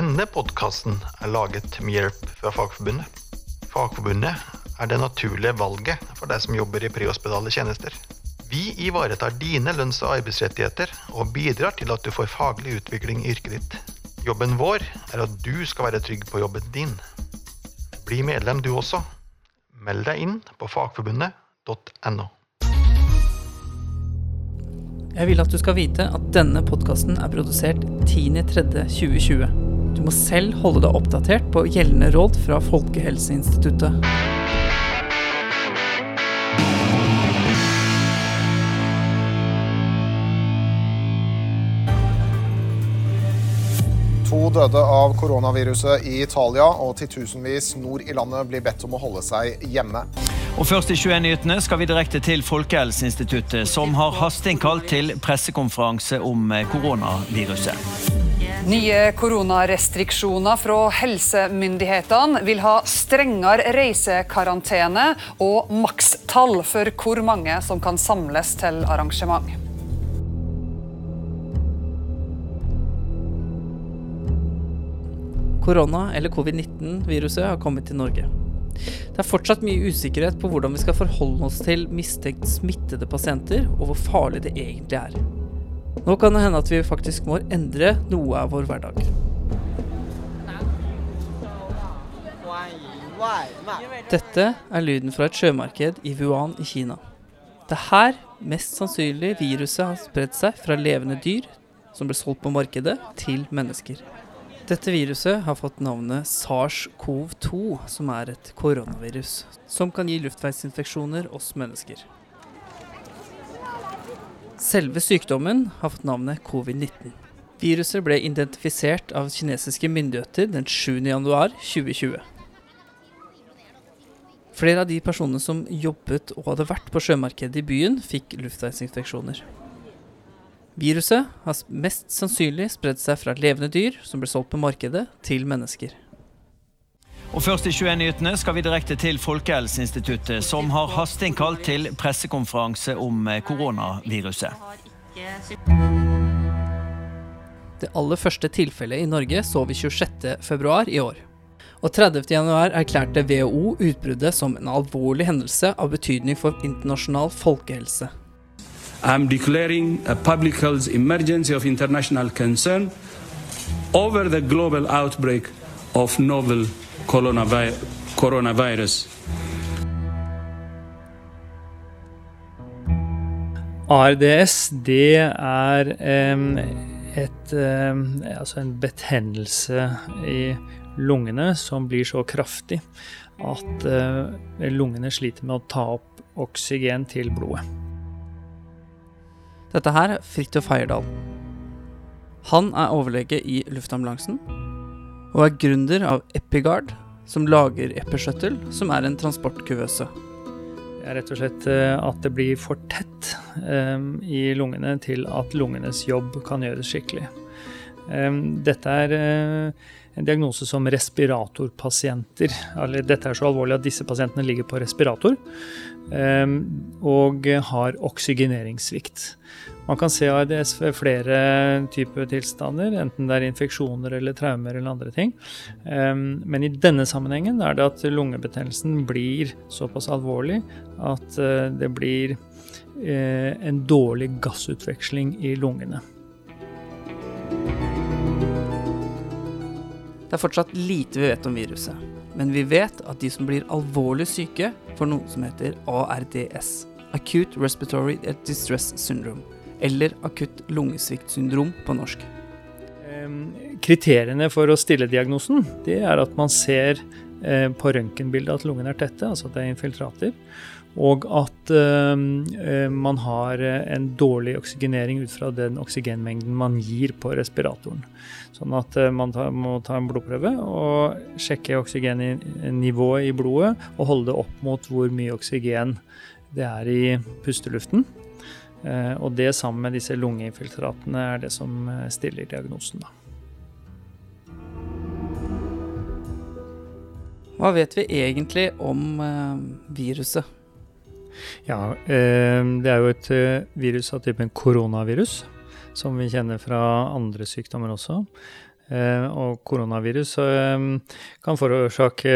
Denne podkasten er laget med hjelp fra Fagforbundet. Fagforbundet er det naturlige valget for deg som jobber i prehospitale tjenester. Vi ivaretar dine lønns- og arbeidsrettigheter og bidrar til at du får faglig utvikling i yrket ditt. Jobben vår er at du skal være trygg på jobben din. Bli medlem du også. Meld deg inn på fagforbundet.no. Jeg vil at du skal vite at denne podkasten er produsert 10.3.2020. Du må selv holde deg oppdatert på gjeldende råd fra Folkehelseinstituttet. To døde av koronaviruset i Italia, og titusenvis nord i landet blir bedt om å holde seg hjemme. Og først i 21-nyhetene skal vi direkte til Folkehelseinstituttet, som har hasteinnkalt til pressekonferanse om koronaviruset. Nye koronarestriksjoner fra helsemyndighetene vil ha strengere reisekarantene og makstall for hvor mange som kan samles til arrangement. Korona, eller covid-19-viruset, har kommet til Norge. Det er fortsatt mye usikkerhet på hvordan vi skal forholde oss til mistenkt smittede pasienter, og hvor farlig det egentlig er. Nå kan det hende at vi faktisk må endre noe av vår hverdag. Dette er lyden fra et sjømarked i Wuhan i Kina. Det er her mest sannsynlig viruset har spredt seg fra levende dyr som ble solgt på markedet, til mennesker. Dette viruset har fått navnet SARS-CoV-2, som er et koronavirus, som kan gi luftveisinfeksjoner hos mennesker. Selve sykdommen har fått navnet covid-19. Viruset ble identifisert av kinesiske myndigheter den 7.1.2020. Flere av de personene som jobbet og hadde vært på sjømarkedet i byen, fikk luftveisinfeksjoner. Viruset har mest sannsynlig spredd seg fra levende dyr som ble solgt på markedet, til mennesker. Og først i 21-nyhetene skal vi direkte til Folkehelseinstituttet, som har hasteinnkalt til pressekonferanse om koronaviruset. Det aller første tilfellet i Norge så vi 26.2 i år. Og 30.1 erklærte WHO utbruddet som en alvorlig hendelse av betydning for internasjonal folkehelse. I'm declaring a public health emergency of international concern over the global outbreak of novel coronavirus. ARDS det er um, et, um, altså en betennelse i lungene som blir så kraftig at uh, lungene sliter med å ta opp oksygen til blodet. Dette her er Fridtjof Heierdal. Han er overlege i luftambulansen, og er gründer av Epigard, som lager Epishuttle, som er en transportkuvøse. Det er rett og slett at det blir for tett um, i lungene til at lungenes jobb kan gjøres skikkelig. Um, dette er uh, en diagnose som respiratorpasienter. Eller, dette er så alvorlig at disse pasientene ligger på respirator um, og har oksygeneringssvikt. Man kan se ARDS ved flere typer tilstander, enten det er infeksjoner eller traumer eller andre ting. Um, men i denne sammenhengen er det at lungebetennelsen blir såpass alvorlig at uh, det blir uh, en dårlig gassutveksling i lungene. Det er fortsatt lite vi vet om viruset, men vi vet at de som blir alvorlig syke, får noe som heter ARDS. Acute Respiratory Distress Syndrome. Eller akutt lungesviktsyndrom på norsk. Kriteriene for å stille diagnosen det er at man ser på røntgenbildet at lungene er tette, altså at det er infiltrater. Og at uh, man har en dårlig oksygenering ut fra den oksygenmengden man gir på respiratoren. Sånn at man må ta en blodprøve og sjekke oksygennivået i blodet og holde det opp mot hvor mye oksygen det er i pusteluften. Uh, og det sammen med disse lungeinfiltratene er det som stiller diagnosen. da. Hva vet vi egentlig om viruset? Ja, det er jo et virus av typen koronavirus, som vi kjenner fra andre sykdommer også. Eh, og koronavirus eh, kan forårsake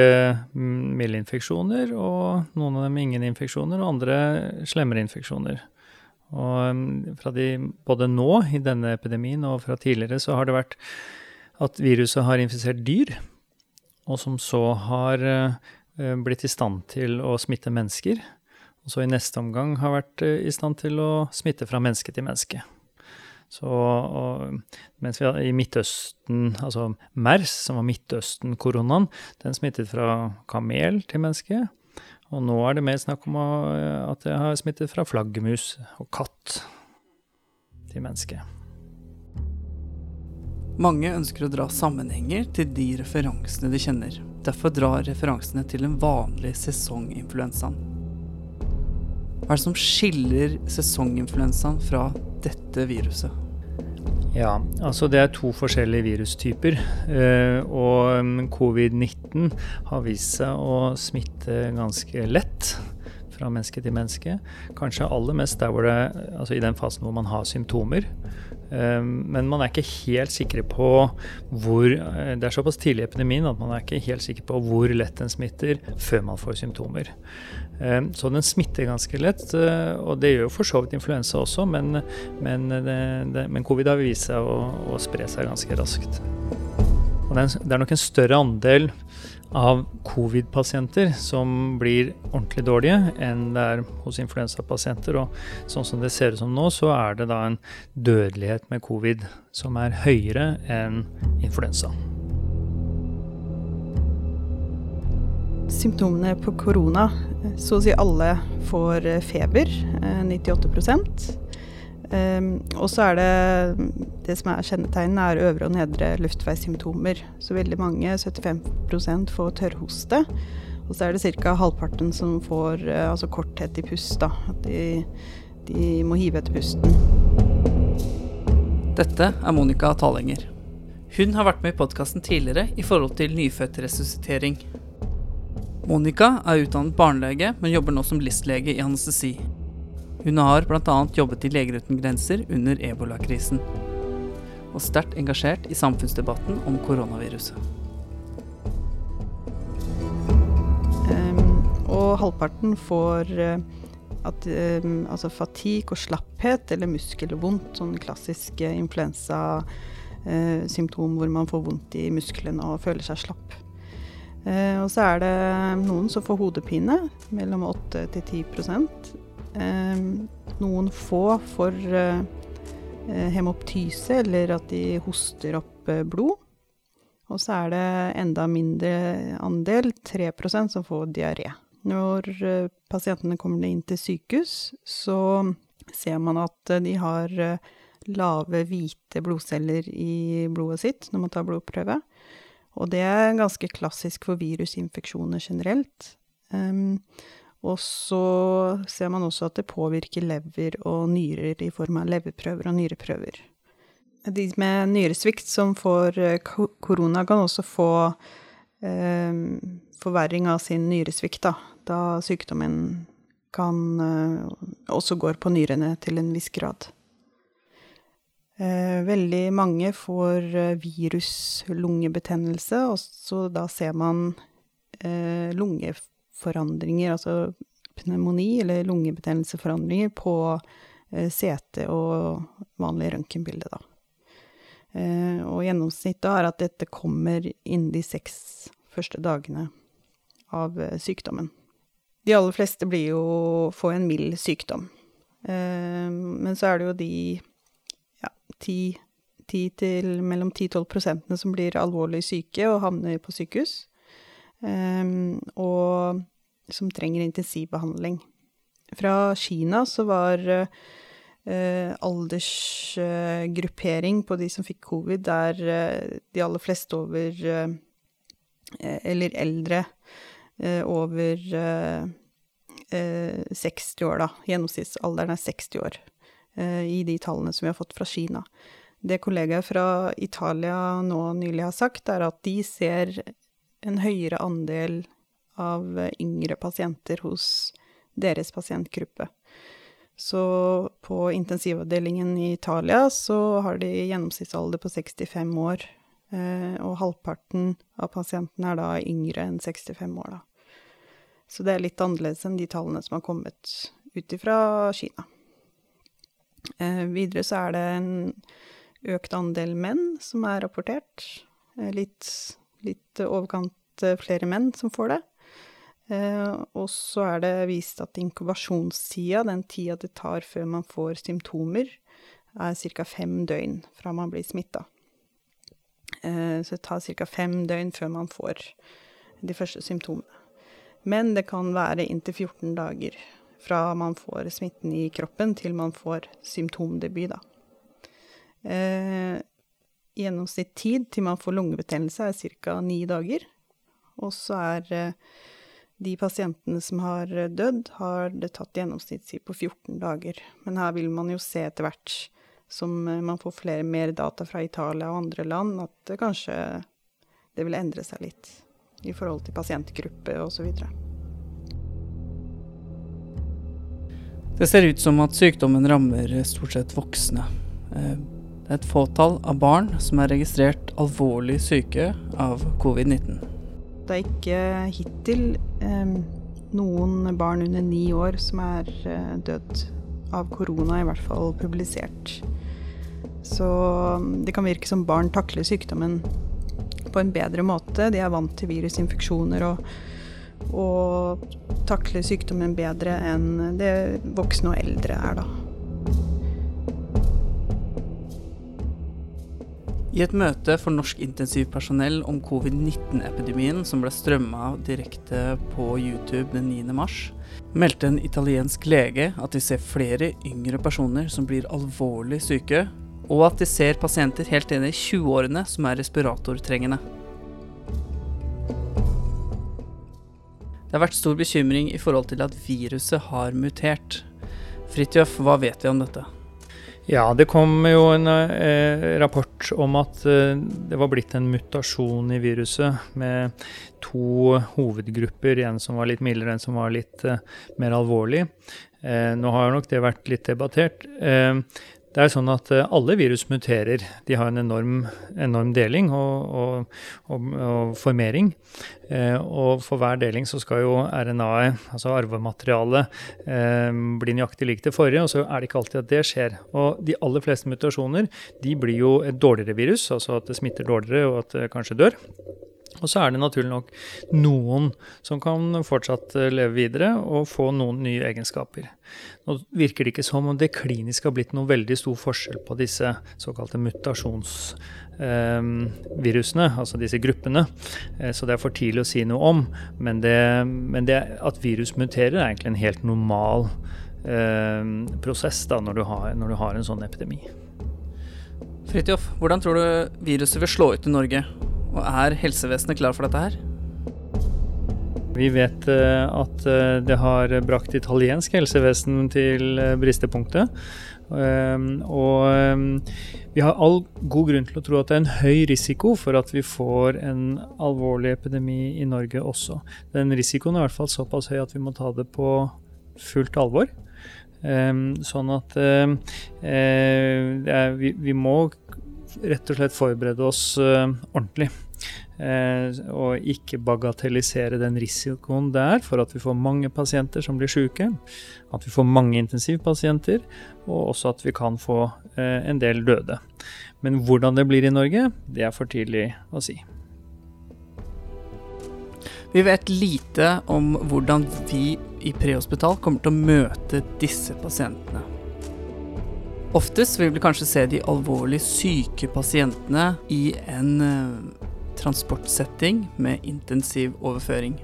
mm, milde infeksjoner, og noen av dem ingen infeksjoner, og andre slemmere infeksjoner. Og mm, fra de, både nå i denne epidemien og fra tidligere så har det vært at viruset har infisert dyr, og som så har blitt i stand til å smitte mennesker. Og så i neste omgang har vært i stand til å smitte fra menneske til menneske. Så, og, mens vi i Midtøsten, altså MERS, som var Midtøsten-koronaen, den smittet fra kamel til menneske. Og nå er det mer snakk om at jeg har smittet fra flaggermus og katt til menneske. Mange ønsker å dra sammenhenger til de referansene de kjenner. Derfor drar referansene til den vanlige sesonginfluensaen. Hva er det som skiller sesonginfluensaen fra dette viruset? Ja, altså det er to forskjellige virustyper. Eh, og mm, covid-19 har vist seg å smitte ganske lett fra menneske til menneske. Kanskje aller mest der hvor det, altså i den fasen hvor man har symptomer. Ehm, men man er ikke helt sikre på hvor eh, Det er såpass tidlig i epidemien at man er ikke helt sikker på hvor lett den smitter før man får symptomer. Ehm, så den smitter ganske lett, eh, og det gjør jo for så vidt influensa også, men, men, det, det, men covid har vist seg å, å, spre seg ganske raskt. Og det er nok en større andel av covid-pasienter som blir ordentlig dårlige, enn det er hos influensapasienter. Og sånn som det ser ut som nå, så er det da en dødelighet med covid som er høyere enn influensa. Symptomene på korona, så å si alle får feber, 98 eh, Um, og så er det det som er kjennetegnene, er øvre og nedre luftveissymptomer. Så veldig mange, 75% får tørrhoste. Og så er det ca. halvparten som får uh, altså korthet i pust. da, At de, de må hive etter pusten. Dette er Monica Talenger. Hun har vært med i podkasten tidligere i forhold til nyfødtresuscitering. Monica er utdannet barnelege, men jobber nå som LIS-lege i anestesi. Hun har bl.a. jobbet i Leger uten grenser under ebolakrisen, og sterkt engasjert i samfunnsdebatten om koronaviruset. Um, og halvparten får uh, at, um, altså fatigue og slapphet eller muskelvondt, sånn klassisk influensasymptom uh, hvor man får vondt i musklene og føler seg slapp. Og så er det noen som får hodepine, mellom 8 til 10 Ehm, noen få får eh, eh, hemoptyse, eller at de hoster opp eh, blod. Og så er det enda mindre andel, 3% som får diaré. Når pasientene kommer inn til sykehus, så ser man at de har lave, hvite blodceller i blodet sitt når man tar blodprøve. Og det er ganske klassisk for virusinfeksjoner generelt. Um, og så ser man også at det påvirker lever og nyrer i form av leverprøver og nyreprøver. De med nyresvikt som får eh, korona, kan også få eh, forverring av sin nyresvikt, da, da sykdommen kan eh, også går på nyrene til en viss grad. Eh, veldig mange får eh, viruslungebetennelse, og så da ser man eh, lungeforandringer forandringer, altså pneumoni eller lungebetennelseforandringer, på eh, CT og vanlig røntgenbilde, da. Eh, og gjennomsnittet er at dette kommer innen de seks første dagene av eh, sykdommen. De aller fleste blir jo får en mild sykdom. Eh, men så er det jo de ja, 10, 10 til mellom 10-12 prosentene som blir alvorlig syke og havner på sykehus. Um, og som trenger intensivbehandling. Fra Kina så var uh, aldersgruppering på de som fikk covid, der uh, de aller fleste over Eller eldre over 60 år, da. Gjennomsnittsalderen er 60 år i de tallene som vi har fått fra Kina. Det kollegaer fra Italia nå nylig har sagt, er at de ser en høyere andel av yngre pasienter hos deres pasientgruppe. Så på intensivavdelingen i Italia så har de gjennomsnittsalder på 65 år Eh, og halvparten av pasientene er da yngre enn 65 år, da. Så det er litt annerledes enn de tallene som har kommet ut ifra Kina. Eh, videre så er det en økt andel menn som er rapportert. Eh, litt, litt overkant eh, flere menn som får det. Eh, og så er det vist at inkubasjonstida, den tida det tar før man får symptomer, er ca. fem døgn fra man blir smitta. Eh, så det tar ca. fem døgn før man får de første symptomene. Men det kan være inntil 14 dager fra man får smitten i kroppen til man får symptomdebut, da. Eh, gjennomsnitt tid til man får lungebetennelse er ca. ni dager. Og så er eh, de pasientene som har dødd, har det tatt gjennomsnittstid på 14 dager. Men her vil man jo se etter hvert som eh, man får flere, mer data fra Italia og andre land, at kanskje det vil endre seg litt i forhold til pasientgruppe osv. Det ser ut som at sykdommen rammer stort sett voksne. Et fåtall av barn som er registrert alvorlig syke av covid-19. Det er ikke hittil eh, noen barn under ni år som er eh, dødd av korona, i hvert fall publisert. Så mm, det kan virke som barn takler sykdommen på en bedre måte. De er vant til virusinfeksjoner og og takler sykdommen bedre enn det voksne og eldre er, da. I et møte for norsk intensivpersonell om covid-19-epidemien som ble strømma direkte på YouTube den 9. mars, meldte en italiensk lege at de ser flere yngre personer som blir alvorlig syke, og at de ser pasienter helt inn i 20-årene som er respiratortrengende. Det har vært stor bekymring i forhold til at viruset har mutert. Fridtjof, hva vet vi om dette? Ja, det kom jo en eh, rapport om at eh, det var blitt en mutasjon i viruset med to hovedgrupper. En som var litt mildere, en som var litt eh, mer alvorlig. Eh, nå har nok det vært litt debattert. Det er sånn at eh, alle virus muterer. De har en enorm, enorm deling og, og, og, og formering. Eh, og for hver deling så skal jo RNA-et, altså arvematerialet, eh, bli nøyaktig likt det forrige, og så er det ikke alltid at det skjer. Og de aller fleste mutasjoner de blir jo et dårligere virus, altså at det smitter dårligere og at det kanskje dør. Og så er det naturlig nok noen som kan fortsatt eh, leve videre og få noen nye egenskaper. Nå virker det ikke som om det klinisk har blitt noen veldig stor forskjell på disse såkalte mutasjonsvirusene, eh, altså disse gruppene. Eh, så det er for tidlig å si noe om. Men, det, men det at virus muterer, er egentlig en helt normal eh, prosess da, når, du har, når du har en sånn epidemi. Fridtjof, hvordan tror du viruset vil slå ut i Norge? Og er helsevesenet klar for dette her? Vi vet uh, at uh, det har brakt italiensk helsevesen til uh, bristepunktet. og vi har all god grunn til å tro at det er en høy risiko for at vi får en alvorlig epidemi i Norge også. Den risikoen er i hvert fall såpass høy at vi må ta det på fullt alvor. sånn at vi må rett og slett forberede oss ordentlig. Eh, og ikke bagatellisere den risikoen det er for at vi får mange pasienter som blir syke, at vi får mange intensivpasienter, og også at vi kan få eh, en del døde. Men hvordan det blir i Norge, det er for tidlig å si. Vi vet lite om hvordan vi i prehospital kommer til å møte disse pasientene. Oftest vil vi kanskje se de alvorlig syke pasientene i en eh, transportsetting med intensiv overføring.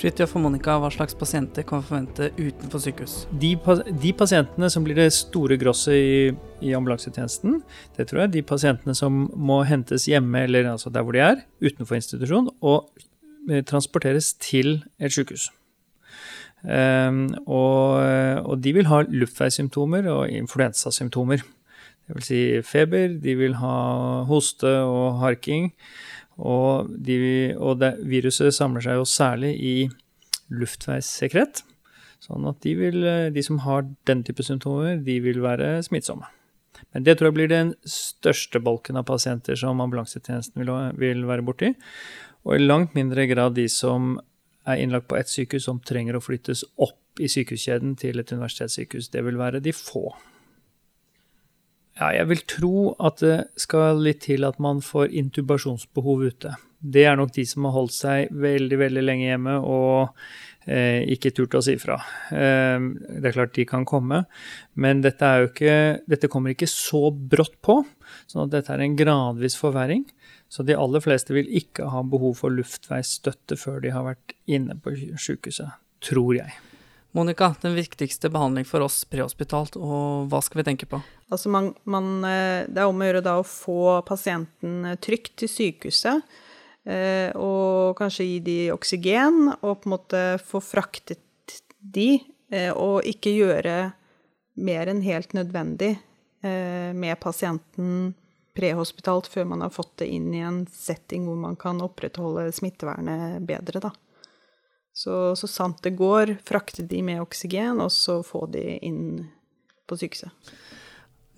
Fridtjof og Monica, hva slags pasienter kan vi forvente utenfor sykehus? De, de pasientene som blir det store grosset i, i, ambulansetjenesten, det tror jeg de pasientene som må hentes hjemme, eller altså der hvor de er, utenfor institusjon, og eh, transporteres til et sykehus. Um, og, og, de vil ha luftveissymptomer og influensasymptomer. Det vil si feber, de vil ha hoste og harking. Og, de, og det, viruset samler seg jo særlig i luftveissekret. Sånn at de, vil, de som har den type symptomer, de vil være smittsomme. Men det tror jeg blir den største bolken av pasienter som ambulansetjenesten vil, vil være borti. Og i langt mindre grad de som er innlagt på ett sykehus som trenger å flyttes opp i sykehuskjeden til et universitetssykehus. Det vil være de få. Ja, jeg vil tro at det skal litt til at man får intubasjonsbehov ute. Det er nok de som har holdt seg veldig, veldig lenge hjemme og eh, ikke turt å si fra. Eh, det er klart de kan komme, men dette, ikke, dette kommer ikke så brått på. sånn at dette er en gradvis forverring. Så de aller fleste vil ikke ha behov for luftveisstøtte før de har vært inne på sykehuset, tror jeg. Monica, den viktigste behandling for oss prehospitalt, og hva skal vi tenke på? Altså man, man, eh, det er om å gjøre da å få pasienten trygt til sykehuset. Eh, og kanskje gi de oksygen, og på en måte få fraktet de, eh, og ikke gjøre mer enn helt nødvendig med pasienten prehospitalt før man har fått det inn i en setting hvor man kan opprettholde smittevernet bedre, da. Så, så sant det går, frakte de med oksygen, og så få de inn på sykehuset.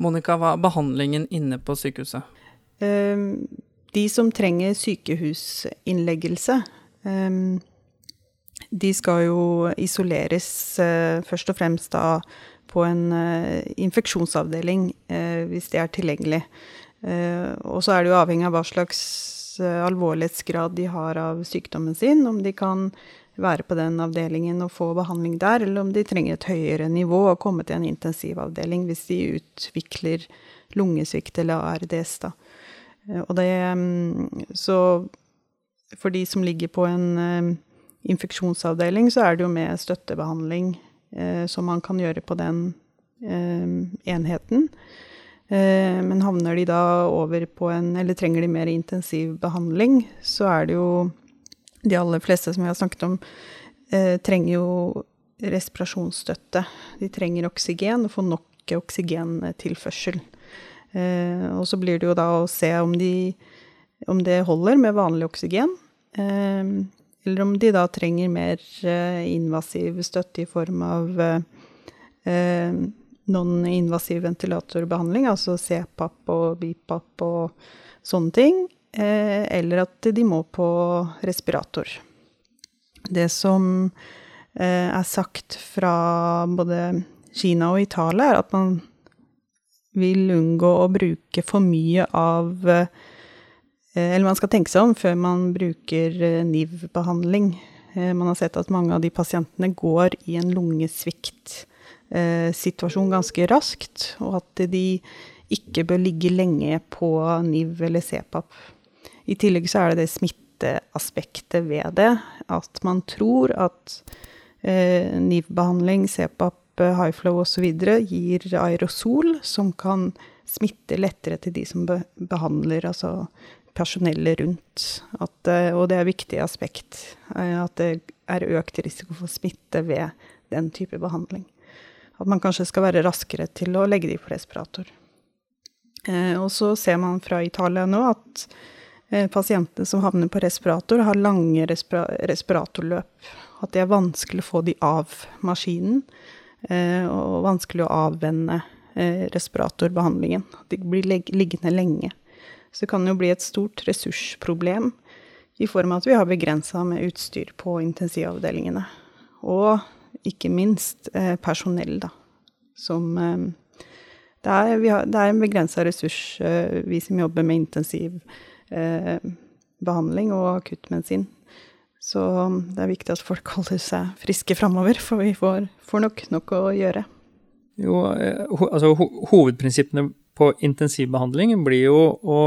Monica, hva er behandlingen inne på sykehuset? Ehm, de som trenger sykehusinnleggelse, ehm, de skal jo isoleres eh, først og fremst da på en eh, infeksjonsavdeling, eh, hvis det er tilgjengelig. Og så er det jo avhengig av hva slags alvorlighetsgrad de har av sykdommen sin, om de kan være på den avdelingen og få behandling der, eller om de trenger et høyere nivå og komme til en intensivavdeling hvis de utvikler lungesvikt eller ARDS. Da. Eh, og det mm, Så for de som ligger på en infeksjonsavdeling, så er det jo med støttebehandling som man kan gjøre på den enheten. Eh, men havner de da over på en Eller trenger de mer intensiv behandling, så er det jo De aller fleste som vi har snakket om, eh, trenger jo respirasjonsstøtte. De trenger oksygen, og får nok oksygentilførsel. Eh, og så blir det jo da å se om, de, om det holder med vanlig oksygen. Eller om de da trenger mer invasiv støtte i form av non-invasiv ventilatorbehandling, altså CPAP og BIPAP og sånne ting, eh, eller at de må på respirator. Det som eh, er sagt fra både Kina og Italia, er at man vil unngå å bruke for mye av eh, Eller man skal tenke seg om før man bruker NIV-behandling. Man har sett at mange av de pasientene går i en lungesvikt Eh, situasjon ganske raskt, og at de ikke bør ligge lenge på NIV eller CPAP. I tillegg så er det det smitteaspektet ved det, at man tror at eh, NIV-behandling, CPAP, high flow osv. gir aerosol som kan smitte lettere til de som be behandler, altså personellet rundt. At, eh, og det er et viktig aspekt. Eh, at det er økt risiko for smitte ved den type behandling at man kanskje skal være raskere til å legge de på respirator. Eh, og så ser man fra Italia nå at eh, pasientene som havner på respirator, har lange respira respiratorløp. At det er vanskelig å få de av maskinen, eh, og vanskelig å avvenne eh, respiratorbehandlingen. De blir liggende lenge. Så det kan jo bli et stort ressursproblem i form av at vi har begrensa med utstyr på intensivavdelingene. Og ikke minst eh, personell, da. Som eh, det, er, har, det, er, en begrensa ressurs, eh, vi som jobber med intensiv eh, behandling og akuttmedisin. Så det er viktig at folk holder seg friske framover, for vi får, får nok nok å gjøre. Jo, eh, altså hovedprinsippene på intensivbehandling blir jo å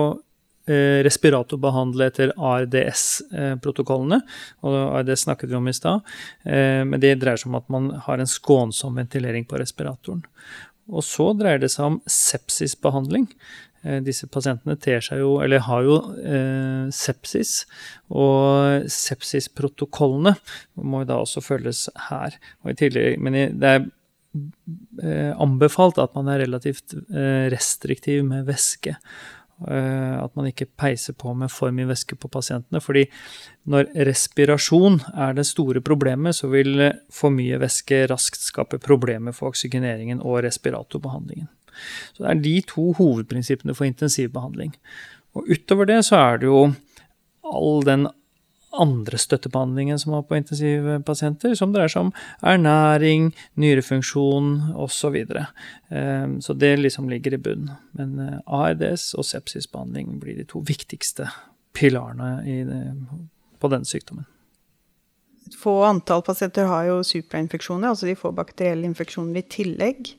Eh, respiratorbehandle etter ARDS-protokollene. og ARDS snakket vi om i stad. Eh, men det dreier seg om at man har en skånsom ventilering på respiratoren. Og så dreier det seg om sepsisbehandling. Eh, disse pasientene ter seg jo, eller har jo eh, sepsis, og sepsisprotokollene må jo da også følges her. Og i tillegg, men det er anbefalt at man er relativt restriktiv med væske. Eh, at man ikke peiser på med for mye væske på pasientene. fordi når respirasjon er det store problemet, så vil for mye væske raskt skape problemer for oksygeneringen og respiratorbehandlingen. Så det er de to hovedprinsippene for intensivbehandling. Og utover det så er det jo all den andre støttebehandlingen som var på intensivpasienter, som dreier seg om ernæring, nyrefunksjon osv. Så. Ehm, så det liksom ligger i bunnen. Men eh, ARDS og sepsisbehandling blir de to viktigste pilarene det, på denne sykdommen. Få antall pasienter har jo superinfeksjoner, altså de får bakterielle infeksjoner i tillegg.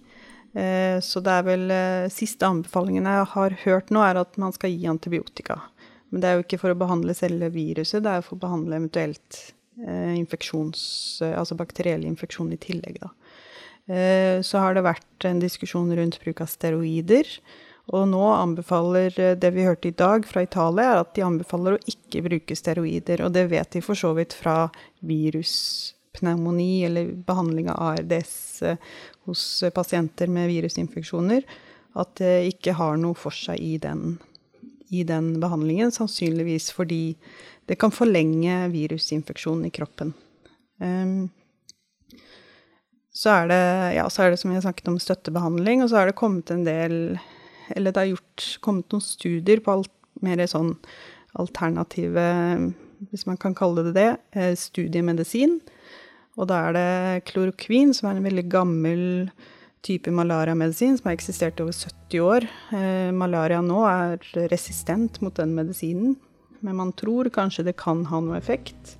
Eh, så det er vel eh, siste anbefalingen jeg har hørt nå, er at man skal gi antibiotika. Men det er jo ikke for å behandle selve viruset, det er for å behandle eventuelt eh, infeksjons, altså bakteriell infeksjon i tillegg, da. Så har det vært en diskusjon rundt bruk av steroider. Og nå anbefaler det vi hørte i dag fra Italia, er at de anbefaler å ikke bruke steroider. Og det vet de for så vidt fra viruspneumoni eller behandling av ARDS hos pasienter med virusinfeksjoner, at det ikke har noe for seg i den i den behandlingen, sannsynligvis fordi det kan forlenge virusinfeksjonen i kroppen. Um, så er, det, ja, så er det som jeg snakket om støttebehandling, og så er det kommet en del Eller det har gjort, kommet noen studier på alt mer sånn alternative, hvis man kan kalle det det, eh, studiemedisin. Og da er det klorokvin, som er en veldig gammel type malariamedisin som har eksistert over 70 år. Eh, malaria nå er resistent mot den medisinen, men man tror kanskje det kan ha noe effekt.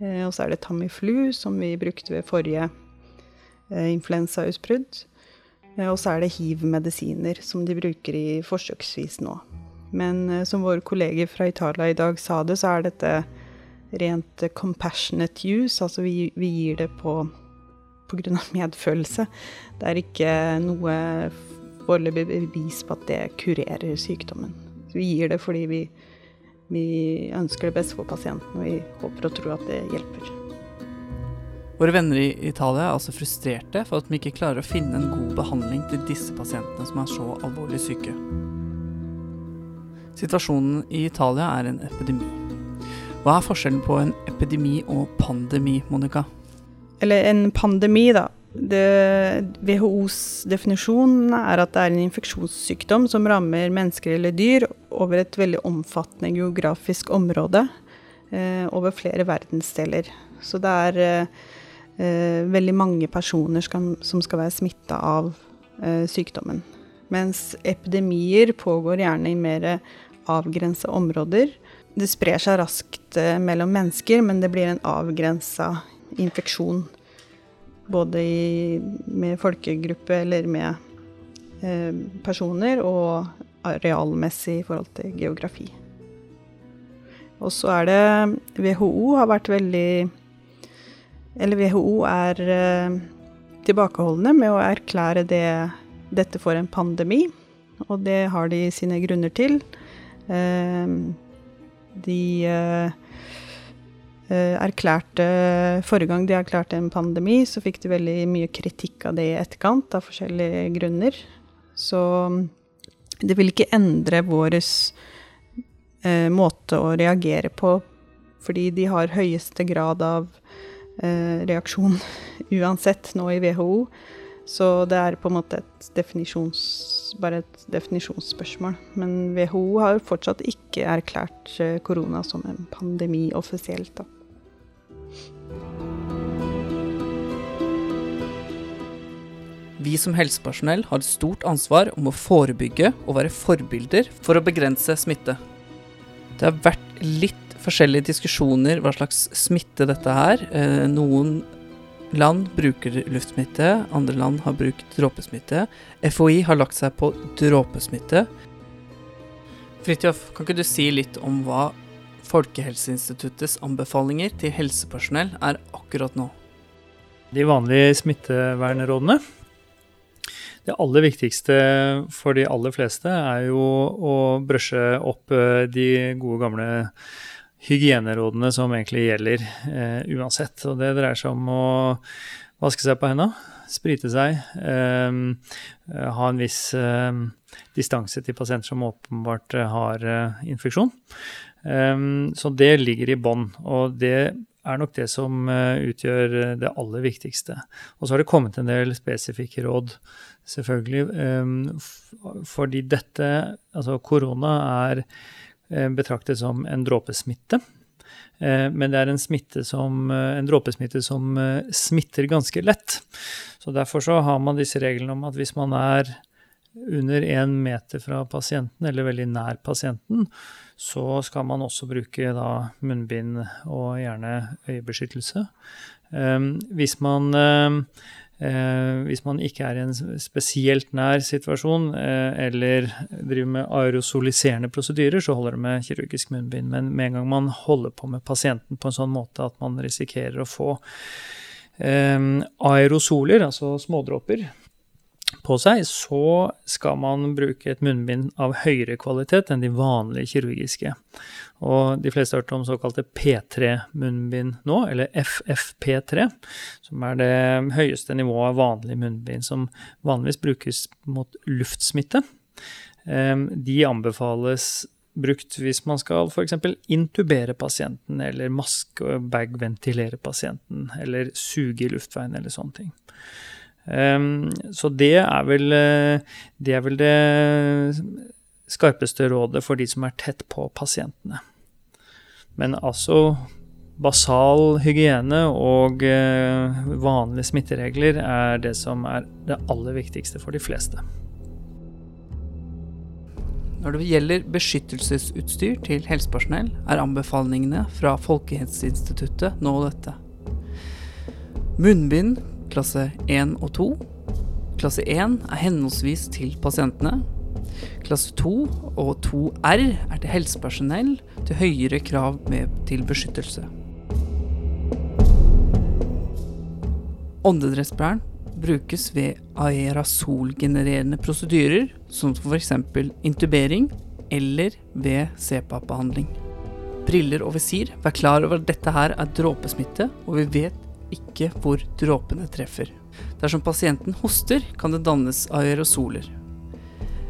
Eh, og så er det Tamiflu, som vi brukte ved forrige eh, influensautbrudd. Eh, og så er det hiv-medisiner, som de bruker i forsøksvis nå. Men eh, som våre kolleger fra Italia i dag sa det, så er dette rent compassionate use, altså vi, vi gir det på pga. medfølelse. Det er ikke noe foreløpig bevis på at det kurerer sykdommen. vi gir det fordi vi, vi ønsker det beste for pasienten, og vi håper og tror at det hjelper. Våre venner i Italia er altså frustrerte for at vi ikke klarer å finne en god behandling til disse pasientene som er så alvorlig syke. Situasjonen i Italia er en epidemi. Hva er forskjellen på en epidemi og pandemi, Monica? Eller en pandemi, da. Det, WHOs definisjon er at det er en infeksjonssykdom som rammer mennesker eller dyr over et veldig omfattende geografisk område eh, over flere verdensdeler. Så det er eh, veldig mange personer skal, som skal være smitta av eh, sykdommen. Mens epidemier pågår gjerne i mer avgrensa områder. Det sprer seg raskt eh, mellom mennesker, men det blir en avgrensa infeksjon. Både i, med folkegruppe eller med eh, personer, og arealmessig i forhold til geografi. Og så er det WHO har vært veldig Eller WHO er eh, tilbakeholdne med å erklære det, dette for en pandemi. Og det har de sine grunner til. Eh, de eh, Eh, erklærte Forrige gang de erklærte en pandemi, så fikk de veldig mye kritikk av det i etterkant, av forskjellige grunner. Så mm, det vil ikke endre vår eh, måte å reagere på, fordi de har høyeste grad av eh, reaksjon uansett nå i WHO. Så det er på en måte et definisjons, bare et definisjonsspørsmål. Men WHO har fortsatt ikke erklært eh, korona som en pandemi offisielt. da. Vi som helsepersonell har et stort ansvar om å forebygge og være forbilder for å begrense smitte. Det har vært litt forskjellige diskusjoner hva slags smitte dette er. Eh, noen land bruker luftsmitte, andre land har brukt dråpesmitte. FHI har lagt seg på dråpesmitte. Fridtjof, kan ikke du si litt om hva Folkehelseinstituttets anbefalinger til helsepersonell er akkurat nå? De vanlige smittevernrådene det aller viktigste for de aller fleste er jo å brøsje opp eh, de gode, gamle hygienerådene som egentlig gjelder eh, uansett. Og det dreier seg om å vaske seg på hendene, sprite seg, eh, ha en viss eh, distanse til pasienter som åpenbart har eh, infeksjon. Um, så det ligger i bånn. Og det er nok det som utgjør det aller viktigste. Og så har det kommet en del spesifikke råd, selvfølgelig. Fordi dette, altså korona, er betraktet som en dråpesmitte. Men det er en, som, en dråpesmitte som smitter ganske lett. Så Derfor så har man disse reglene om at hvis man er under én meter fra pasienten, eller veldig nær pasienten, så skal man også bruke munnbind og gjerne øyebeskyttelse. Hvis man uh, hvis man ikke er i en spesielt nær situasjon eh, eller driver med aerosoliserende prosedyrer, så holder det med kirurgisk munnbind. Men med en gang man holder på med pasienten på en sånn måte at man risikerer å få eh, aerosoler, altså smådråper, på seg, så skal man bruke et munnbind av høyere kvalitet enn de vanlige kirurgiske. Og de fleste har hørt om såkalte P3-munnbind nå, eller FFP3, som er det høyeste nivået av vanlig munnbind, som vanligvis brukes mot luftsmitte. Ehm, de anbefales brukt hvis man skal f.eks. intubere pasienten, eller maske-bag-ventilere pasienten, eller suge i luftveien, eller sånne ting. Um, så det er, vel, eh, det er vel det skarpeste rådet for de som er tett på pasientene. Men altså basal hygiene og uh, vanlige smitteregler er det som er det aller viktigste for de fleste. Når det gjelder beskyttelsesutstyr til helsepersonell, er anbefalingene fra Folkehelseinstituttet nå dette. Munnbind klasse 1 og 2. Klasse 1 er henholdsvis til pasientene. Klasse 2 og 2R er til helsepersonell til høyere krav med til beskyttelse. Åndedrettsblæren brukes ved aerasolgenererende prosedyrer, som f.eks. intubering eller ved CPAP-behandling. Briller og visir. Vær klar over at dette her er dråpesmitte, og vi vet ikke hvor dråpene treffer. Dersom pasienten hoster, kan det dannes aerosoler.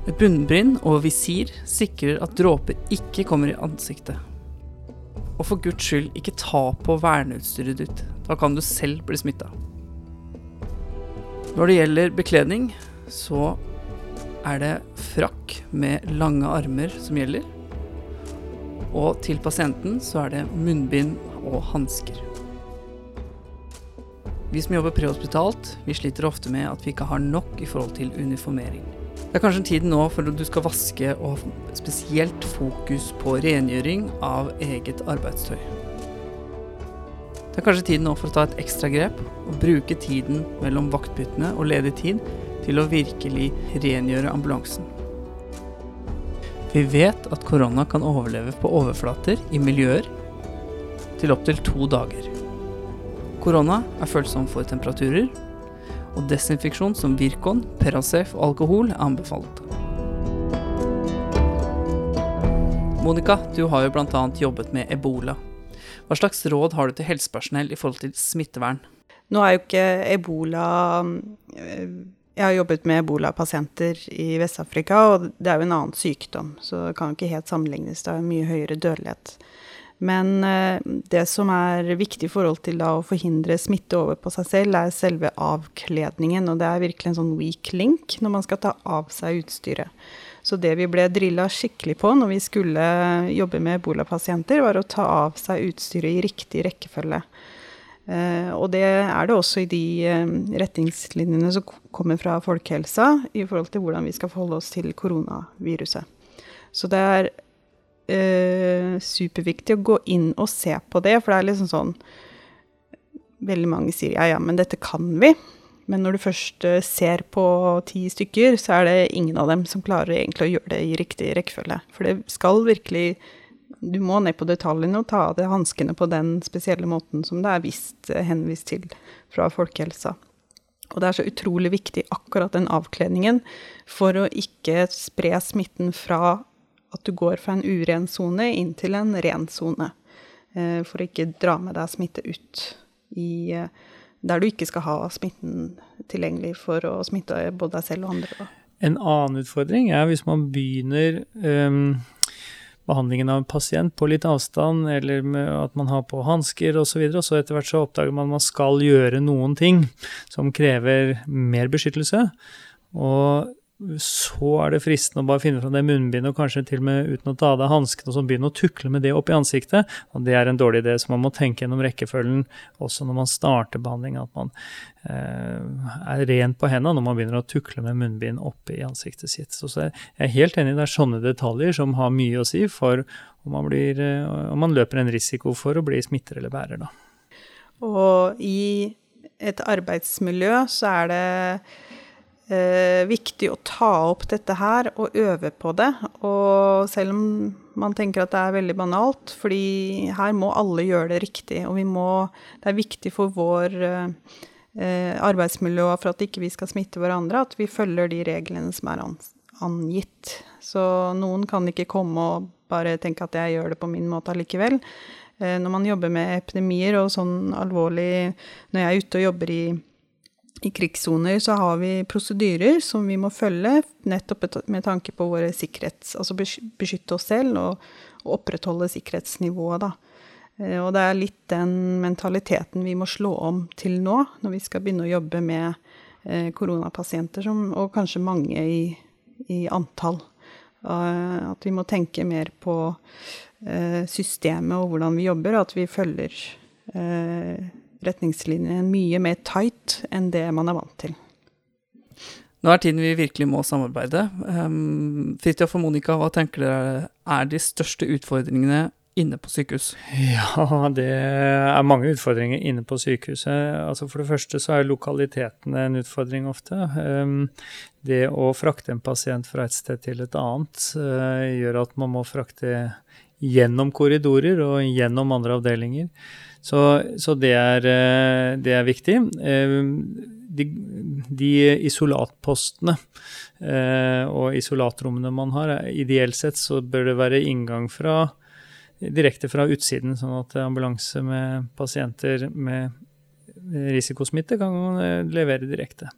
Et bunnbrynn og visir sikrer at dråper ikke kommer i ansiktet. Og for guds skyld, ikke ta på verneutstyret ditt. Da kan du selv bli smitta. Når det gjelder bekledning, så er det frakk med lange armer som gjelder. Og til pasienten så er det munnbind og hansker. Vi som jobber prehospitalt, vi sliter ofte med at vi ikke har nok i forhold til uniformering. Det er kanskje en tid nå for at du skal vaske og ha spesielt fokus på rengjøring av eget arbeidstøy. Det er kanskje tiden nå for å ta et ekstra grep og bruke tiden mellom vaktbyttene og ledig tid til å virkelig rengjøre ambulansen. Vi vet at korona kan overleve på overflater i miljøer til opptil to dager. Korona er følsom for temperaturer, og desinfeksjon som Virkon, Peracef og alkohol er anbefalt. Monica, du har jo bl.a. jobbet med ebola. Hva slags råd har du til helsepersonell i forhold til smittevern? Nå er jo ikke ebola Jeg har jobbet med ebolapasienter i Vest-Afrika, og det er jo en annen sykdom, så det kan ikke helt sammenlignes. Det er mye høyere dødelighet. Men eh, det som er viktig i forhold til å forhindre smitte over på seg selv, er selve avkledningen. Og det er virkelig en sånn weak link når man skal ta av seg utstyret. Så det vi ble drilla skikkelig på når vi skulle jobbe med ebolapasienter, var å ta av seg utstyret i riktig rekkefølge. Uh, og det er det også i de retningslinjene som kommer fra folkehelsa i forhold til hvordan vi skal forholde oss til koronaviruset. Så det er uh, superviktig å gå inn og se på det, for det er liksom sånn Veldig mange sier ja, ja, men dette kan vi. Men når du først eh, ser på ti stykker, så er det ingen av dem som klarer egentlig å gjøre det i riktig rekkefølge. For det skal virkelig Du må ned på detaljene og ta av deg hanskene på den spesielle måten som det er vist, eh, henvist til fra folkehelsa. Og det er så utrolig viktig akkurat den avkledningen for å ikke spre smitten fra at du går fra en uren sone inn til en ren sone. Eh, for å ikke dra med deg smitte ut i der du ikke skal ha smitten tilgjengelig for å smitte både deg selv og andre. En annen utfordring er hvis man begynner um, behandlingen av en pasient på litt avstand, eller at man har på hansker osv. Og, og så etter hvert så oppdager man at man skal gjøre noen ting som krever mer beskyttelse. Og så er det fristende å bare finne fram det munnbindet, og kanskje til og med uten å ta av deg hanskene, og begynne å tukle med det opp i ansiktet. Og det er en dårlig idé, så man må tenke gjennom rekkefølgen også når man starter behandling, at man eh, er ren på hendene når man begynner å tukle med munnbind opp i ansiktet sitt. Så, så jeg er helt enig, det er sånne detaljer som har mye å si for om man, blir, eh, om man løper en risiko for å bli smitter eller bærer, da. Og i et arbeidsmiljø så er det eh, viktig å ta opp dette her og øve på det. Og selv om man tenker at det er veldig banalt, fordi her må alle gjøre det riktig. Og vi må Det er viktig for vår eh, arbeidsmiljø og for at ikke vi skal smitte hverandre, at vi følger de reglene som er angitt. Så noen kan ikke komme og bare tenke at jeg gjør det på min måte allikevel. Eh, når man jobber med epidemier og sånn alvorlig Når jeg er ute og jobber i i krigssoner så har vi prosedyrer som vi må følge, nettopp med tanke på våre sikkerhets... Altså beskytte oss selv og, og opprettholde sikkerhetsnivået, da. Eh, og det er litt den mentaliteten vi må slå om til nå, når vi skal begynne å jobbe med eh, koronapasienter, som, og kanskje mange i, i antall. Uh, at vi må tenke mer på systemet og hvordan vi jobber, og at vi følger retningslinjene mye mer tight enn det man er vant til. Nå er tiden vi virkelig må samarbeide. Um, Fridtjof og Monica, hva tenker dere er de største utfordringene inne på sykehus? Ja, det er mange utfordringer inne på sykehuset. Altså for det første så er lokaliteten en utfordring ofte. Um, det å frakte en pasient fra et sted til et annet uh, gjør at man må frakte gjennom korridorer og gjennom andre avdelinger. Så, så det, er, eh, det, er, viktig. Eh, de, de isolatpostene eh, og isolatrommene man har, ideelt sett så bør det være inngang fra, direkte fra utsiden, sånn at ambulanse med pasienter med risikosmitte kan levere direkte.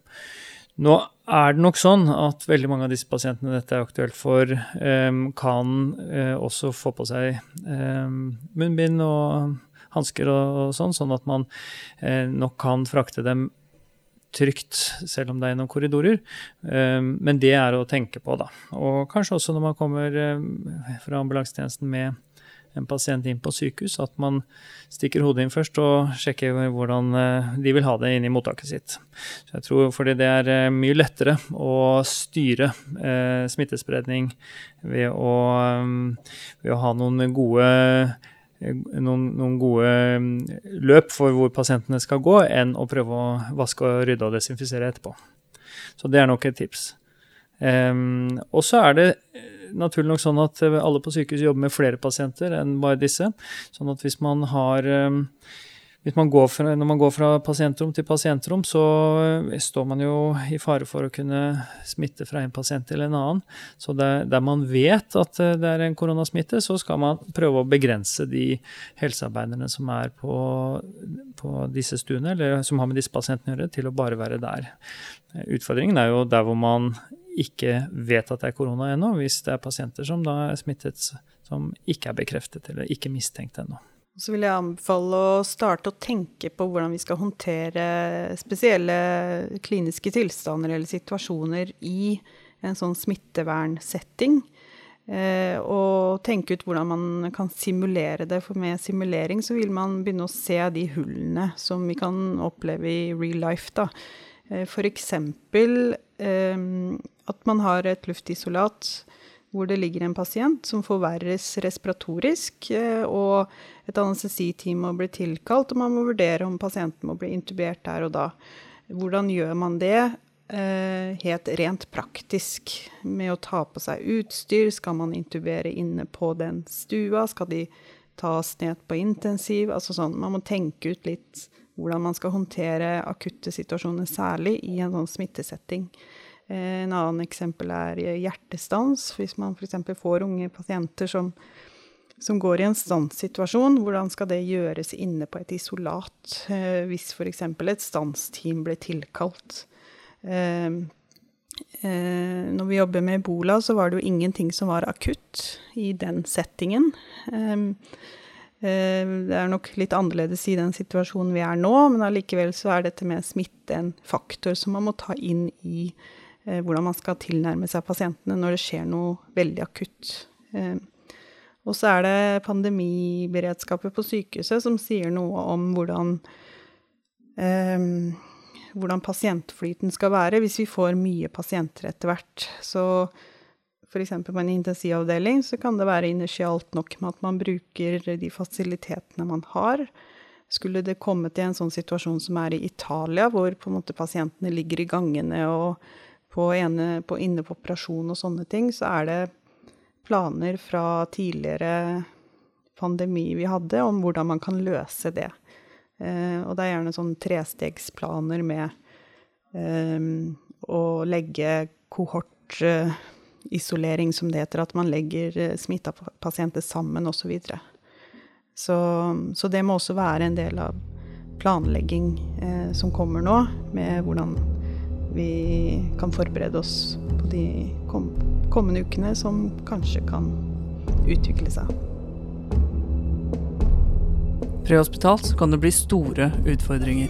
Nå er det nok sånn at veldig mange av disse pasientene dette er aktuelt for, kan også få på seg munnbind og hansker og, sånn, sånn at man eh, nok kan frakte dem trygt, selv om det er gjennom korridorer. Um, men det er å tenke på, da. Og kanskje også når man kommer um, fra ambulansetjenesten med en pasient inn på sykehus, at man stikker hodet inn først og sjekker hvordan uh, de vil ha det inn i mottaket sitt. Så jeg tror fordi det er uh, mye lettere å styre smittespredning ved å, um, ved å ha noen gode noen, noen, gode mm, løp for hvor pasientene skal gå, enn å prøve å vaske, og rydde og desinfisere etterpå. Så det er nok et tips. Um, og så er det eh, naturlig nok sånn at alle på sykehus jobber med flere pasienter enn bare disse. Sånn at hvis man har um, man fra, når man går fra pasientrom til pasientrom, så eh, står man jo i fare for å kunne smitte fra en pasient til en annen. Så der, der, man vet at eh, det er en koronasmitte, så skal man prøve å begrense de helsearbeiderne som er på, på disse stuene, eller som har med disse pasientene å gjøre, til å bare være der. Utfordringen er jo der hvor man ikke vet at det er korona ennå, hvis det er pasienter som da er smittet som ikke er bekreftet eller ikke mistenkt ennå. Så vil jeg anbefale å starte å tenke på hvordan vi skal håndtere spesielle kliniske tilstander eller situasjoner i en sånn smittevernsetting. Eh, og tenke ut hvordan man kan simulere det. For med simulering så vil man begynne å se de hullene som vi kan oppleve i real life. da. Eh, F.eks. Eh, at man har et luftisolat hvor det ligger en pasient som forverres respiratorisk, eh, og et anestesiteam må bli tilkalt, og man må vurdere om pasienten må bli intubert der og da. Hvordan gjør man det eh, helt rent praktisk med å ta på seg utstyr? Skal man intubere inne på den stua? Skal de tas ned på intensiv? Altså sånn, man må tenke ut litt hvordan man skal håndtere akutte situasjoner, særlig i en sånn smittesetting. En annen eksempel er hjertestans. Hvis man f.eks. får unge pasienter som, som, går i en stanssituasjon, hvordan skal det gjøres inne på et isolat? Eh, hvis f.eks. et stansteam blir tilkalt. Eh, eh, når vi jobber med ebola, så var det jo ingenting som var akutt i den settingen. Eh, eh, det er nok litt annerledes i den situasjonen vi er nå, men allikevel så er dette med smitte en faktor som man må ta inn i eh, hvordan man skal tilnærme seg pasientene når det skjer noe veldig akutt. Eh, og så er det pandemiberedskapet på sykehuset som sier noe om hvordan eh, hvordan pasientflyten skal være hvis vi får mye pasienter etter hvert. Så f.eks. på en intensivavdeling så kan det være initialt nok med at man bruker de fasilitetene man har. Skulle det komme til en sånn situasjon som er i Italia, hvor pasientene ligger i gangene og på ene, på, inne på operasjon og sånne ting, så er det planer fra tidligere pandemi vi hadde, om hvordan man kan løse det. Eh, og det er gjerne sånn trestegsplaner med eh, å legge kohortisolering, som det heter. At man legger eh, smitta pasienter sammen osv. Så, videre. så Så det må også være en del av planlegging eh, som kommer nå, med hvordan vi kan forberede oss på de kom kommende ukene, som kanskje kan utvikle seg. Prehospitalt kan det bli store utfordringer.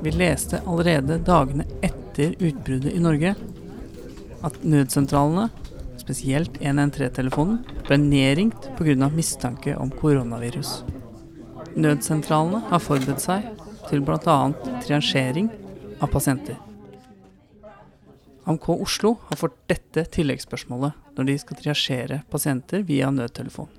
Vi leste allerede dagene etter utbruddet i Norge at nødsentralene, spesielt 113-telefonen, ble nedringt pga. mistanke om koronavirus. Nødsentralene har forberedt seg til bl.a. triasjering av pasienter. AMK Oslo har fått dette tilleggsspørsmålet når de skal triasjere pasienter via nødtelefon.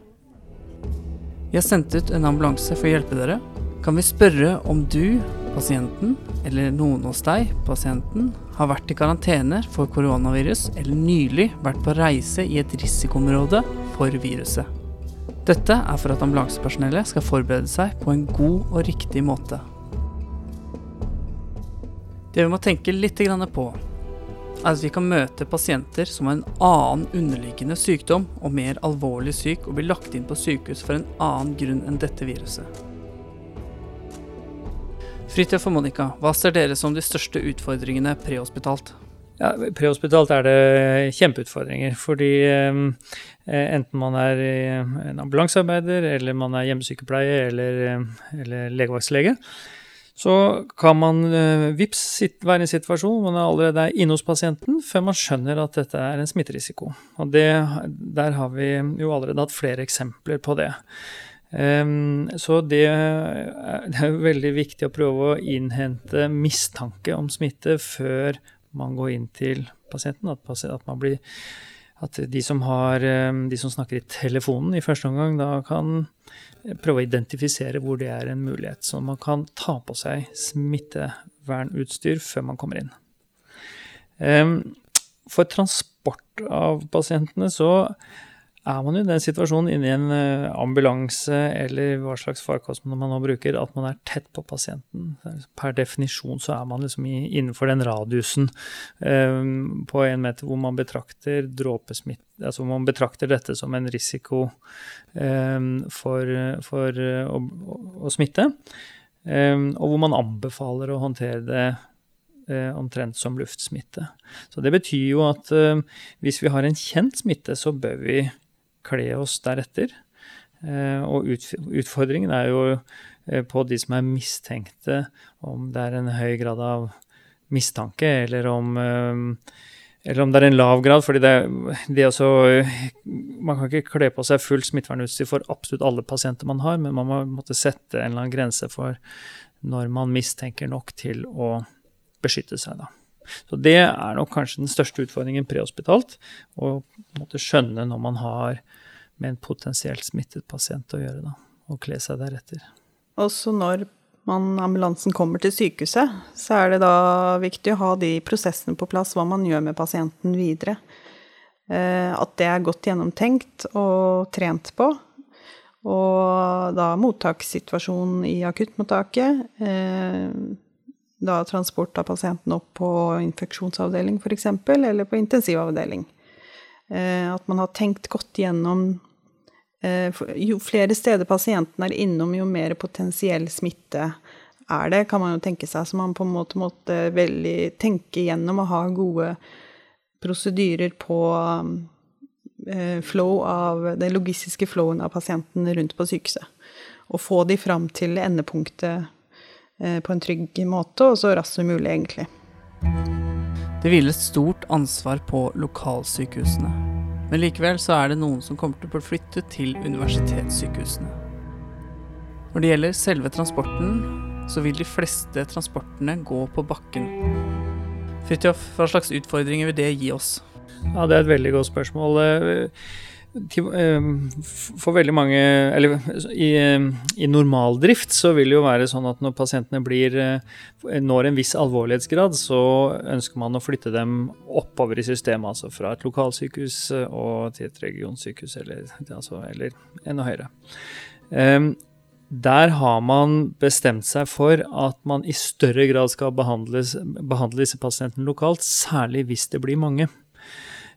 Vi har sendt ut en ambulanse for å hjelpe dere. Kan vi spørre om du, pasienten, eller noen hos deg, pasienten, har vært i karantene for koronavirus eller nylig vært på reise i et risikoområde for viruset? Dette er for at ambulansepersonellet skal forberede seg på en god og riktig måte. Det vi må tenke litt på, at vi kan møte pasienter som har en annen underliggende sykdom og mer alvorlig syk og blir lagt inn på sykehus for en annen grunn enn dette viruset. Fridtjof og Monica, hva ser dere som de største utfordringene prehospitalt? Ja, Prehospitalt er det kjempeutfordringer. Fordi eh, enten man er en ambulansearbeider, eller man er hjemmesykepleie eller, eh, eller legevaktslege, så kan man uh, vips være i en situasjon hvor man allerede er inne hos pasienten, før man skjønner at dette er en smitterisiko. Og det, der har vi jo allerede hatt flere eksempler på det. Um, så det, det er veldig viktig å prøve å innhente mistanke om smitte før man går inn til pasienten. At, blir, at de, som har, de som snakker i telefonen i første omgang, da kan prøve å identifisere hvor det er en mulighet. Så man kan ta på seg smittevernutstyr før man kommer inn. For transport av pasientene så er man jo i den situasjonen inni en eh, ambulanse eller hva slags farkost man nå bruker, at man er tett på pasienten. Per definisjon så er man liksom innenfor den radiusen um, på en meter hvor man betrakter dråpesmitte Altså man betrakter dette som en risiko um, for, for å, å, smitte. Um, og hvor man anbefaler å håndtere det omtrent som luftsmitte. Så det betyr jo at hvis vi har en kjent smitte, så bør vi kle oss deretter. Eh, og utfordringen er jo eh, på de som er mistenkte, om det er en høy grad av mistanke, eller om, eh, eller om det er en lav grad. fordi det, det også, Man kan ikke kle på seg fullt smittevernutstyr for absolutt alle pasienter man har, men man må måtte sette en eller annen grense for når man mistenker nok til å beskytte seg. da. Så det er nok kanskje den største utfordringen prehospitalt. Å måtte skjønne når man har med en potensielt smittet pasient å gjøre, da. Og kle seg deretter. Også når man, ambulansen kommer til sykehuset, så er det da viktig å ha de prosessene på plass, hva man gjør med pasienten videre. Eh, at det er godt gjennomtenkt og trent på. Og da mottakssituasjonen i akuttmottaket. Da transport av pasienten opp på infeksjonsavdeling f.eks., eller på intensivavdeling. Eh, at man har tenkt godt gjennom eh, Jo flere steder pasienten er innom, jo mer potensiell smitte er det, kan man jo tenke seg. Så man på en måte måtte veldig tenke gjennom og ha gode prosedyrer på eh, flow av den logistiske flowen av pasienten rundt på sykehuset. Og få de fram til endepunktet på en trygg måte, og så raskt som mulig, egentlig. Det hviler et stort ansvar på lokalsykehusene. Men likevel så er det noen som kommer til å bli flyttet til universitetssykehusene. Når det gjelder selve transporten, så vil de fleste transportene gå på bakken. Fridtjof, hva slags utfordringer vil det gi oss? Ja, Det er et veldig godt spørsmål. For veldig mange Eller i, i normaldrift så vil det jo være sånn at når pasientene blir, når en viss alvorlighetsgrad, så ønsker man å flytte dem oppover i systemet. Altså fra et lokalsykehus og til et regionsykehus, eller, altså, eller enda høyere. Der har man bestemt seg for at man i større grad skal behandle disse pasientene lokalt, særlig hvis det blir mange.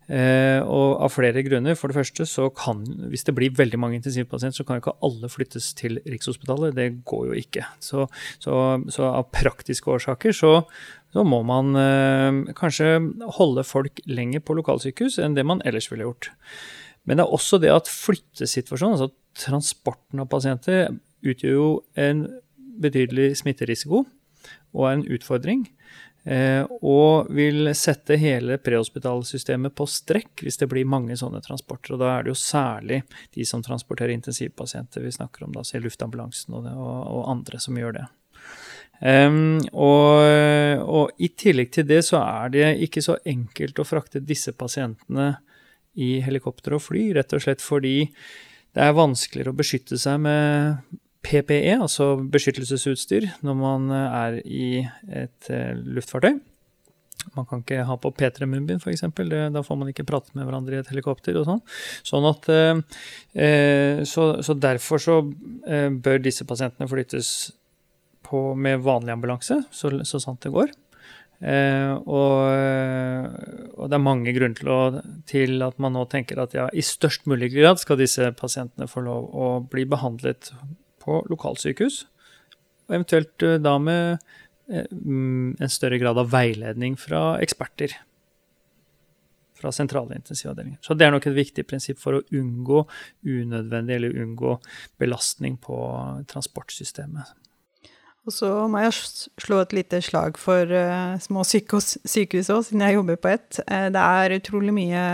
Eh, og av flere grunner. For det første så kan, hvis det blir veldig mange intensivpasienter, så kan jo ikke alle flyttes til Rikshospitalet. Det går jo ikke. Så, så, så av praktiske årsaker så, så må man eh, kanskje holde folk lenger på lokalsykehus enn det man ellers ville gjort. Men det er også det at flyttesituasjonen, altså transporten av pasienter, utgjør jo en betydelig smitterisiko og er en utfordring. Eh, og vil sette hele prehospitalsystemet på strekk hvis det blir mange sånne transporter. Og da er det jo særlig de som transporterer intensivpasienter vi snakker om, da, så luftambulansen og, og, og, andre som gjør det. Um, og, og, i tillegg til det så er det ikke så enkelt å frakte disse pasientene i helikopter og fly, rett og slett fordi det er vanskeligere å beskytte seg med PPE, altså beskyttelsesutstyr, når man eh, er i et eh, luftfartøy. Man kan ikke ha på P3 munnbind, f.eks. Da får man ikke prate med hverandre i et helikopter. og Sånn Sånn at, eh, så, så, derfor så bør disse pasientene flyttes på med vanlig ambulanse, så, så sant det går. Eh, og, og, det er mange grunner til, å, til, at man nå tenker at ja, i størst mulig grad skal disse pasientene få lov å bli behandlet på lokalsykehus. Og eventuelt eh, da med eh, mm, en større grad av veiledning fra eksperter. Fra sentrale intensivavdelinger. Så det er nok et viktig prinsipp for å unngå unødvendig eller unngå belastning på transportsystemet. Og så må jeg slå et lite slag for uh, små sykehus òg, siden jeg jobber på ett. Uh, det er utrolig mye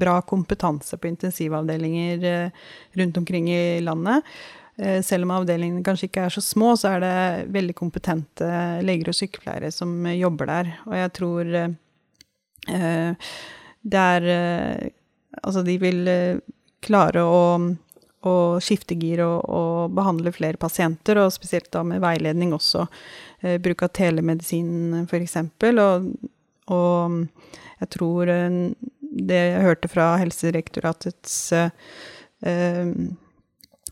bra kompetanse på intensivavdelinger uh, rundt omkring i landet. Eh, selv om avdelingene kanskje ikke er så små, så er det veldig kompetente leger og sykepleiere som jobber der. Og jeg tror eh, det er eh, Altså, de vil klare å, å skifte gir og, og, behandle flere pasienter, og spesielt da med veiledning også. bruk av telemedisin, f.eks. Og, og jeg tror det jeg hørte fra Helsedirektoratets eh,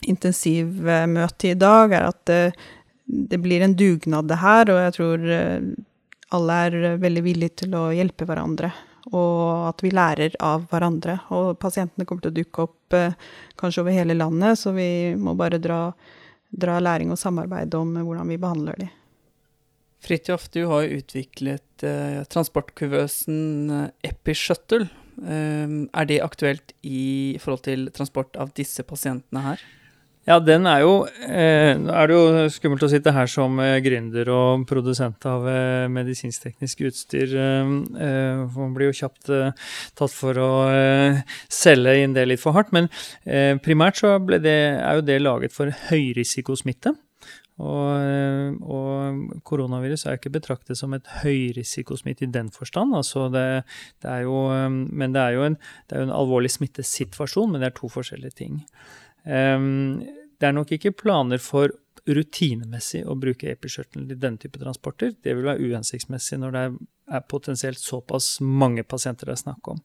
intensivmøte i dag, er at det, det, blir en dugnad, det her. Og jeg tror eh, alle er veldig villige til å hjelpe hverandre. Og at vi lærer av hverandre. Og pasientene kommer til å dukke opp eh, kanskje over hele landet, så vi må bare dra, dra læring og samarbeid om hvordan vi behandler dem. Fridtjof, du har jo utviklet eh, transportkuvøsen eh, EpiShuttle. Eh, er det aktuelt i forhold til transport av disse pasientene her? Ja, den er jo eh, er det jo skummelt å sitte her som eh, gründer og produsent av eh, medisinsk-teknisk utstyr. Eh, eh, man blir jo kjapt eh, tatt for å selge inn det litt for hardt. Men primært så det, er jo det laget for høyrisikosmitte. Og, og, koronavirus er ikke betraktet som et høyrisikosmitte i den forstand. Altså det, det er jo, men det er jo, en, det er jo en alvorlig smittesituasjon, men det er to forskjellige ting. Um, det er nok ikke planer for rutinemessig å bruke episkjørtelen i denne type transporter. Det vil være uhensiktsmessig når det er potensielt såpass mange pasienter det er snakk om.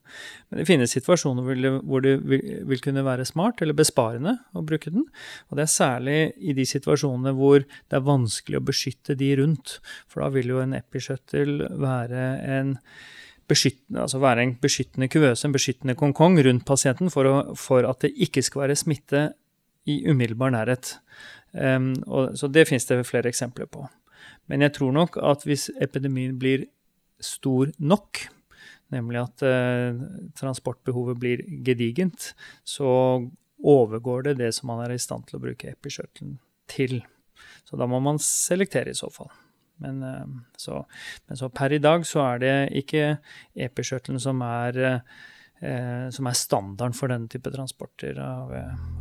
Men det finnes situasjoner hvor det vil kunne være smart eller besparende å bruke den. Og det er særlig i de situasjonene hvor det er vanskelig å beskytte de rundt. For da vil jo en episkjøttel være en Altså være en beskyttende kuvøse, en beskyttende kongkong rundt pasienten for, å, for, at det ikke skal være smitte i umiddelbar nærhet. Um, og, så det finnes det flere eksempler på. Men jeg tror nok at hvis epidemien blir stor nok, nemlig at uh, transportbehovet blir gedigent, så overgår det det som man er i stand til å bruke epishuttlen til. Så da må man selektere i så fall. Men eh, så, men så per i dag så er det ikke epishuttlen som eh, som er standarden for denne type transporter av,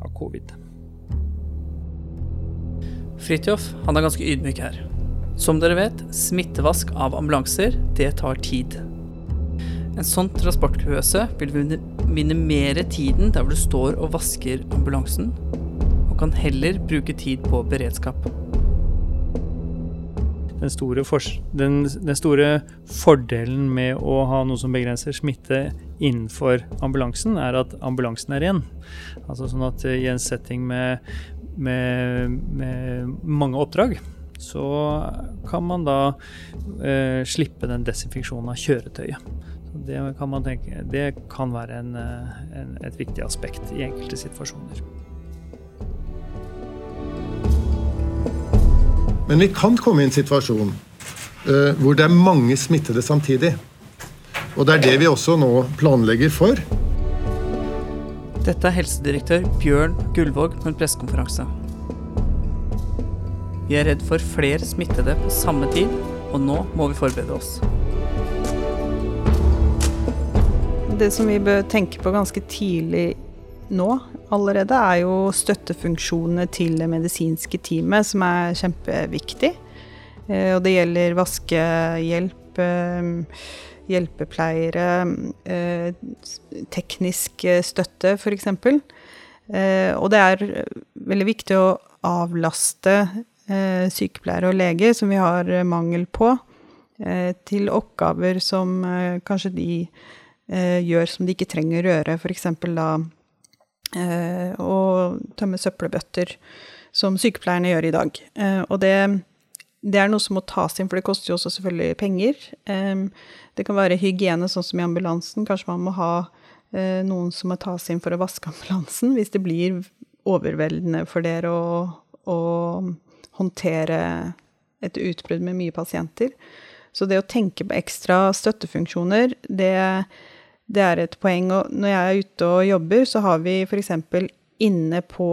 av covid. Fridtjof han er ganske ydmyk her. Som dere vet, smittevask av ambulanser, det tar tid. En sånn transportkøse vil minimere tiden der du står og vasker ambulansen, og kan heller bruke tid på beredskap. Den store, den, den store, fordelen med å ha noe som begrenser smitte innenfor ambulansen, er at ambulansen er ren. Altså sånn at i en setting med, med, med mange oppdrag, så kan man da eh, slippe den desinfeksjonen av kjøretøyet. Det kan, tenke, det kan være en, en, et viktig aspekt i enkelte situasjoner. Men vi kan komme i en situasjon uh, hvor det er mange smittede samtidig. Og det er det vi også nå planlegger for. Dette er helsedirektør Bjørn Gullvåg på en pressekonferanse. Vi er redd for flere smittede på samme tid, og nå må vi forberede oss. Det som vi bør tenke på ganske tidlig nå allerede, er jo støttefunksjonene til det medisinske teamet, som er kjempeviktig. Eh, og det gjelder vaskehjelp, eh, hjelpepleiere, eh, teknisk støtte f.eks. Og det er veldig viktig å avlaste sykepleiere og leger, som vi har mangel på, til oppgaver som kanskje de gjør som de ikke trenger å gjøre. F.eks. da og tømme søppelbøtter, som sykepleierne gjør i dag. Eh, og det, det, er noe som må tas inn, for det koster jo også selvfølgelig penger. Eh, det kan være hygiene, sånn som i ambulansen. Kanskje man må ha noen som må tas inn for å vaske ambulansen, hvis det blir overveldende for dere å, å håndtere et utbrudd med mye pasienter. Så det å tenke på ekstra støttefunksjoner, det det er et poeng. Og når jeg er ute og jobber, så har vi f.eks. inne på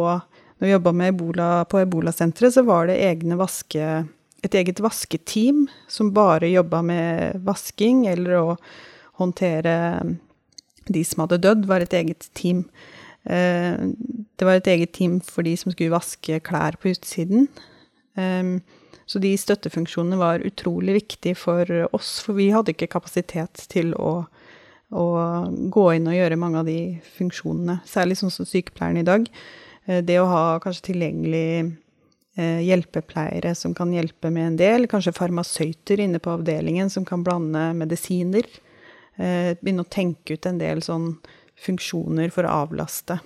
Når vi jobba ebola på Ebolasenteret, så var det vaske, et eget vasketeam som bare jobba med vasking eller å håndtere de som hadde dødd, var et eget team. Eh, det var et eget team for de som skulle vaske klær på utsiden. Så de støttefunksjonene var utrolig viktige for oss, for vi hadde ikke kapasitet til å og gå inn og gjøre mange av de funksjonene. Særlig sånn som sykepleieren i dag. Eh, det å ha kanskje tilgjengelig eh, hjelpepleiere som kan hjelpe med en del. Kanskje farmasøyter inne på avdelingen som kan blande medisiner. Eh, begynne å tenke ut en del sånn funksjoner for å avlaste.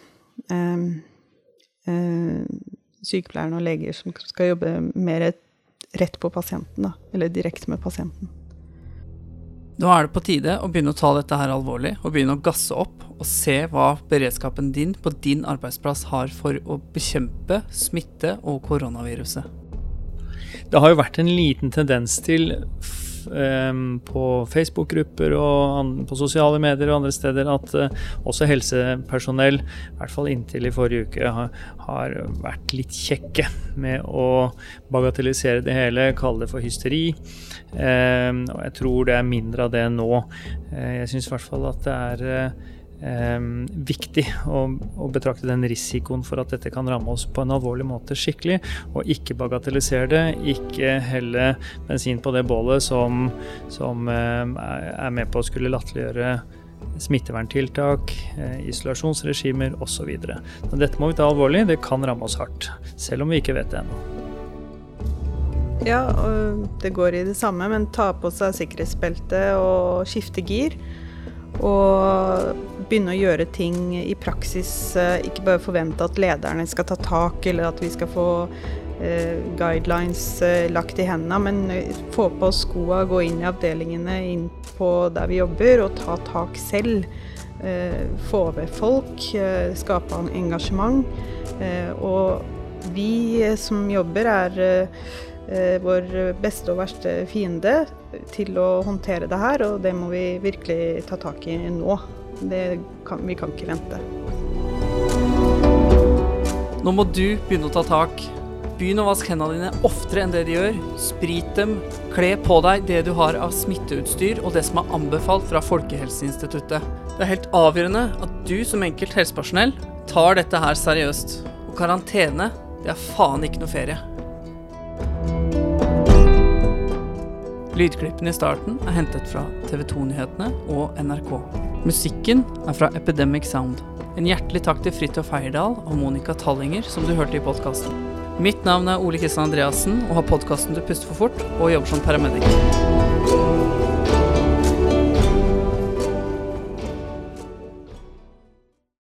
Sykepleierne og leger som skal jobbe mer rett på pasienten, da. Eller direkte med pasienten. Nå er det på tide å begynne å ta dette her alvorlig, og begynne å gasse opp og se hva beredskapen din på din arbeidsplass har for å bekjempe smitte og koronaviruset. Det har jo vært en liten tendens til på Facebook-grupper og på sosiale medier og andre steder at eh, også helsepersonell, i hvert fall inntil i forrige uke, har, vært litt kjekke med å bagatellisere det hele, kalle det for hysteri. Ehm, og jeg tror det er mindre av det nå. Eh, jeg syns i hvert fall at det er eh, viktig å, å, betrakte den risikoen for at dette kan ramme oss på en alvorlig måte skikkelig, og ikke bagatellisere det. Ikke helle bensin på det bålet som, som eh, er med på å skulle latterliggjøre smitteverntiltak, eh, isolasjonsregimer osv. Dette må vi ta alvorlig, det kan ramme oss hardt, selv om vi ikke vet det ennå. Ja, det går i det samme, men ta på seg sikkerhetsbelte og skifte gir. Og begynne å gjøre ting i praksis. Eh, ikke bare forvente at lederne skal ta tak, eller at vi skal få eh, guidelines eh, lagt i hendene, men få på oss skoa, gå inn i avdelingene, inn på der vi jobber, og ta tak selv. Få ved folk, skape engasjement. og vi som jobber, er vår beste og verste fiende til å håndtere det her, og det må vi virkelig ta tak i nå. Det kan, vi kan ikke vente. Nå må du begynne å ta tak. Begynn å vaske hendene dine oftere enn det de gjør. Sprit dem. Kle på deg det du har av smitteutstyr og det som er anbefalt fra Folkehelseinstituttet. Det er helt avgjørende at du som enkelt helsepersonell tar dette her seriøst. Og karantene, det er faen ikke noe ferie. Lydklippene i starten er hentet fra TV 2-nyhetene og NRK. Musikken er fra Epidemic Sound. En hjertelig takk til Fridtjof Heyerdahl og Monica Tallinger, som du hørte i podkasten. Mitt navn er Ole Kristian Andreassen og har podkasten Du puster for fort og jobber som paramedic.